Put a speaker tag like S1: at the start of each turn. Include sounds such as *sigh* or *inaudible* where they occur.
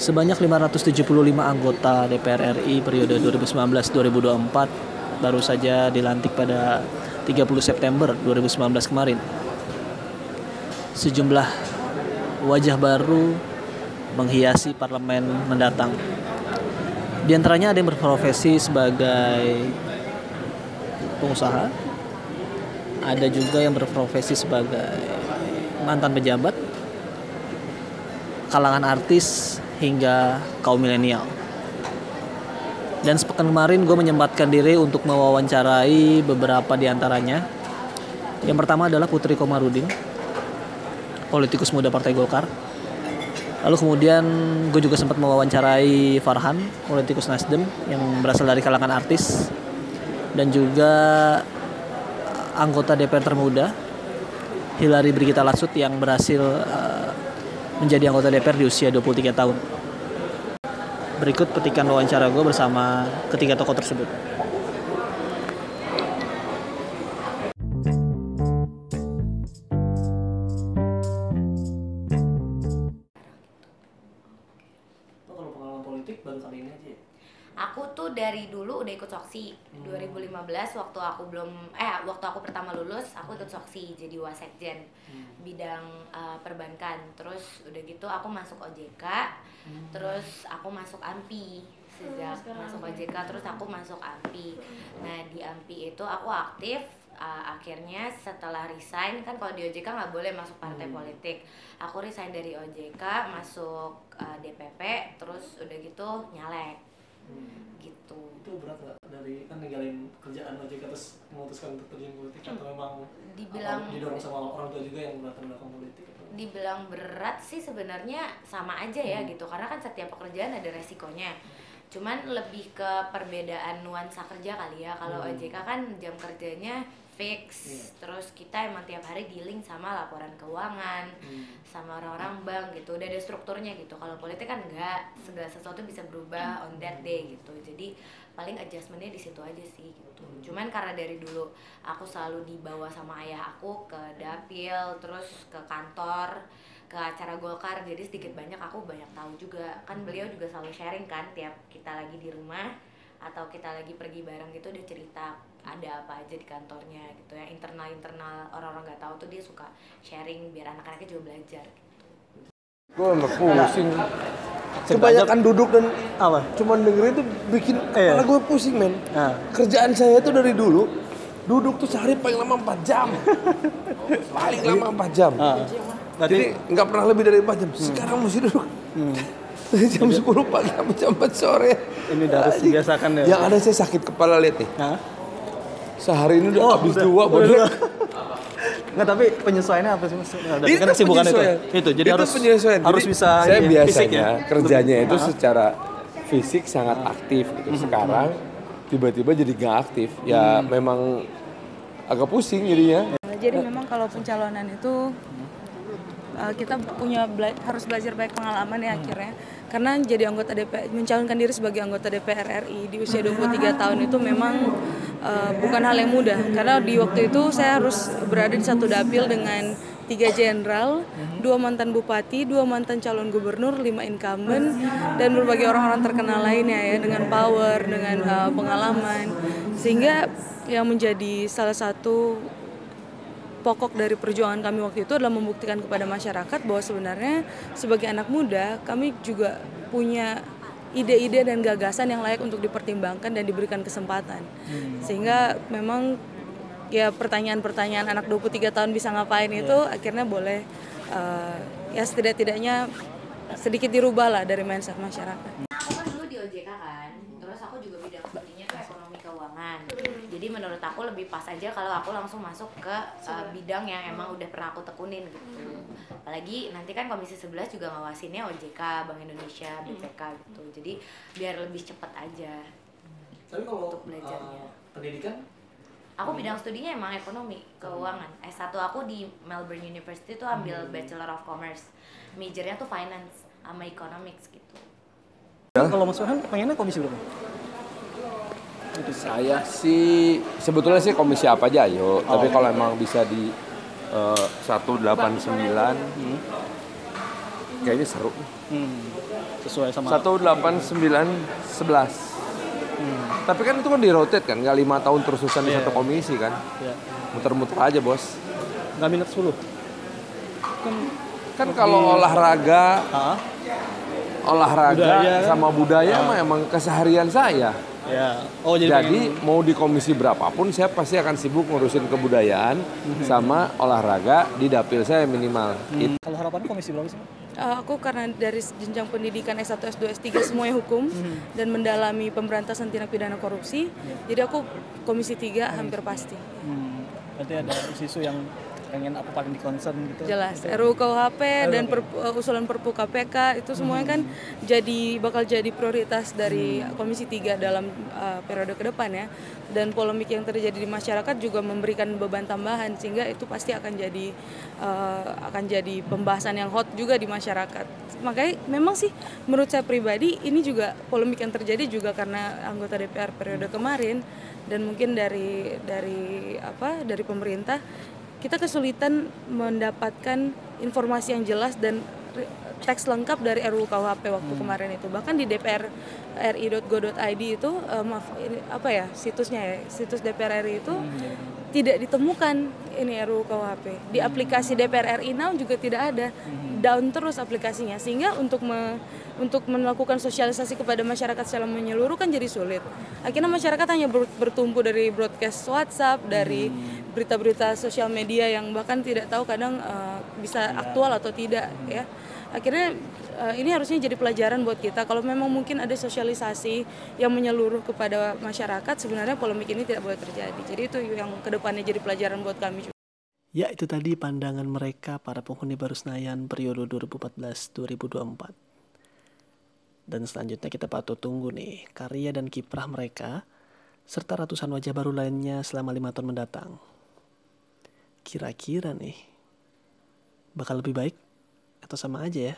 S1: Sebanyak 575 anggota DPR RI periode 2019-2024 baru saja dilantik pada 30 September 2019 kemarin. Sejumlah wajah baru menghiasi parlemen mendatang. Di antaranya ada yang berprofesi sebagai pengusaha, ada juga yang berprofesi sebagai mantan pejabat, kalangan artis hingga kaum milenial. Dan sepekan kemarin gue menyempatkan diri untuk mewawancarai beberapa di antaranya. Yang pertama adalah Putri Komarudin, politikus muda Partai Golkar. Lalu kemudian gue juga sempat mewawancarai Farhan, politikus Nasdem yang berasal dari kalangan artis dan juga anggota DPR termuda Hilary Brigita Latsut yang berhasil uh, menjadi anggota DPR di usia 23 tahun. Berikut petikan wawancara gue bersama ketiga tokoh tersebut.
S2: Dari dulu udah ikut Soksi. 2015 waktu aku belum eh waktu aku pertama lulus, aku ikut Soksi jadi wasekjen bidang uh, perbankan. Terus udah gitu aku masuk OJK. Terus aku masuk AMPI. Sejak masuk OJK terus aku masuk AMPI. Nah, di AMPI itu aku aktif uh, akhirnya setelah resign kan kalau di OJK nggak boleh masuk partai politik aku resign dari OJK masuk uh, DPP terus udah gitu nyalek gitu
S1: Itu berat nggak dari kan ninggalin kerjaan OJK terus memutuskan untuk terjun politik atau memang
S2: Dibilang-
S1: apa, didorong sama orang tua juga yang belakang belakang politik? Atau?
S2: dibilang berat sih sebenarnya sama aja ya gitu karena kan setiap pekerjaan ada resikonya cuman lebih ke perbedaan nuansa kerja kali ya kalau
S1: Hmm.
S2: OJK kan jam kerjanya fix.
S1: Iya.
S2: terus kita emang tiap hari dealing sama laporan keuangan sama orang-orang bank gitu. Udah ada strukturnya gitu. Kalau politik kan enggak segala sesuatu bisa berubah on that day gitu. Jadi paling adjustmentnya di situ aja sih gitu. Cuman karena dari dulu aku selalu dibawa sama ayah aku ke dapil terus ke kantor ke acara Golkar jadi sedikit banyak aku banyak tahu juga. Kan beliau juga selalu sharing kan tiap kita lagi di rumah atau kita lagi pergi bareng gitu dia cerita ada apa aja di kantornya gitu ya internal internal orang-orang nggak tahu tuh dia suka sharing biar anak-anaknya juga belajar
S3: Gue nggak pusing. Kebanyakan duduk dan
S1: Apa?
S3: cuman dengerin itu bikin
S1: Iya.
S3: kepala gue pusing men.
S1: Nah.
S3: Kerjaan saya tuh dari dulu duduk tuh sehari paling lama 4 jam. *laughs* paling lama 4 jam.
S1: Ah, berarti
S3: Jadi nggak pernah lebih dari 4 jam. Sekarang masih duduk. Dari *laughs* jam 10 pagi sampai jam 4 sore.
S1: Ini udah harus dibiasakan ya.
S3: Yang ada saya sakit kepala lihat nih.
S1: Hah?
S3: Sehari ini udah
S1: Oh,
S3: habis
S1: udah-
S3: dua.
S1: Nggak, tapi penyesuaiannya apa sih mas? Nah,
S3: Itu
S1: kan kesibukan itu.
S3: penyesuaian.
S1: Itu, jadi harus
S3: penyesuaian.
S1: harus
S3: Jadi
S1: bisa
S3: saya
S1: ini ya,
S3: biasanya
S1: fisik ya.
S3: kerjanya itu
S1: Ah.
S3: secara fisik sangat aktif gitu. Sekarang tiba-tiba jadi nggak aktif. Ya memang agak pusing jadinya.
S4: Jadi memang kalau pencalonan itu uh, kita punya bela- harus belajar baik pengalaman ya akhirnya. Karena jadi anggota DPR, mencalonkan diri sebagai anggota DPR RI di usia 23 tahun itu memang uh, bukan hal yang mudah. Karena di waktu itu saya harus berada di satu dapil dengan tiga jenderal, dua mantan bupati, dua mantan calon gubernur, lima incumbent, dan berbagai orang-orang terkenal lainnya ya dengan power, dengan uh, pengalaman, sehingga yang menjadi salah satu pokok dari perjuangan kami waktu itu adalah membuktikan kepada masyarakat bahwa sebenarnya sebagai anak muda kami juga punya ide-ide dan gagasan yang layak untuk dipertimbangkan dan diberikan kesempatan. Sehingga memang ya pertanyaan-pertanyaan anak 23 tahun bisa ngapain itu akhirnya boleh eh, ya setidak-tidaknya sedikit dirubah lah dari mindset masyarakat.
S2: aku kan dulu di OJK kan terus aku juga bidang studinya tuh ekonomi keuangan jadi menurut aku lebih pas aja kalau aku langsung masuk ke uh, bidang yang emang udah pernah aku tekunin gitu. Apalagi nanti kan komisi 11 juga ngawasinnya OJK Bank Indonesia BPK gitu. Jadi biar lebih cepet aja
S1: Tapi kalau
S2: Untuk belajarnya.
S1: uh, pendidikan?
S2: Aku bidang studinya emang ekonomi keuangan. S1 aku di Melbourne University tuh ambil Bachelor of Commerce. Majornya tuh finance sama economics gitu.
S1: Kalau Mas Farhan pengennya komisi berapa?
S3: Saya sih sebetulnya sih komisi apa aja ayo. Tapi kalau emang bisa di eh, 189 kayaknya seru.
S1: Hmm. Sesuai sama
S3: Satu delapan sembilan sebelas. Tapi kan itu kan di rotate kan, nggak lima tahun terus-terusan di
S1: Iya.
S3: satu komisi kan.
S1: ya.
S3: Muter-muter aja bos.
S1: Nggak minat 10. Kan
S3: Kan kalau olahraga,
S1: ah,
S3: olahraga
S1: Budaya kan?
S3: sama budaya mah emang keseharian saya.
S1: Ya. Oh jadi,
S3: Jadi mau di komisi berapapun saya pasti akan sibuk ngurusin kebudayaan sama olahraga di dapil saya minimal.
S1: pengen- kalau harapan komisi berapa sih?
S4: Uh, aku karena dari jenjang pendidikan S1, S2, S3 semuanya hukum dan mendalami pemberantasan tindak pidana korupsi. Jadi aku komisi 3 hampir pasti.
S1: Hmm. Berarti ada isu-isu yang pengen apa paling di concern gitu.
S4: Jelas. RUU KUHP dan per- uh, usulan Perpu KPK itu semuanya kan jadi bakal jadi prioritas dari Komisi 3 dalam uh, periode ke depan ya. Dan polemik yang terjadi di masyarakat juga memberikan beban tambahan sehingga itu pasti akan jadi uh, akan jadi pembahasan yang hot juga di masyarakat. Makanya memang sih menurut saya pribadi ini juga polemik yang terjadi juga karena anggota DPR periode kemarin dan mungkin dari dari apa dari pemerintah kita kesulitan mendapatkan informasi yang jelas dan teks lengkap dari RUU KUHP waktu kemarin itu. Bahkan di DPR ri.go.id itu eh, maaf ini apa ya situsnya ya situs DPR RI itu tidak ditemukan ini RUU KUHP di aplikasi DPR RI Now juga tidak ada. Down terus aplikasinya. Sehingga untuk me- untuk melakukan sosialisasi kepada masyarakat secara menyeluruh kan jadi sulit. Akhirnya masyarakat hanya ber- bertumpu dari broadcast WhatsApp dari berita-berita sosial media yang bahkan tidak tahu kadang eh, bisa aktual atau tidak ya akhirnya eh, ini harusnya jadi pelajaran buat kita kalau memang mungkin ada sosialisasi yang menyeluruh kepada masyarakat sebenarnya polemik ini tidak boleh terjadi jadi itu yang ke depannya jadi pelajaran buat kami juga.
S1: Ya itu tadi pandangan mereka para penghuni baru Senayan periode 2014-2024. Dan selanjutnya kita patut tunggu nih karya dan kiprah mereka serta ratusan wajah baru lainnya selama lima tahun mendatang. Kira-kira nih bakal lebih baik atau sama aja ya?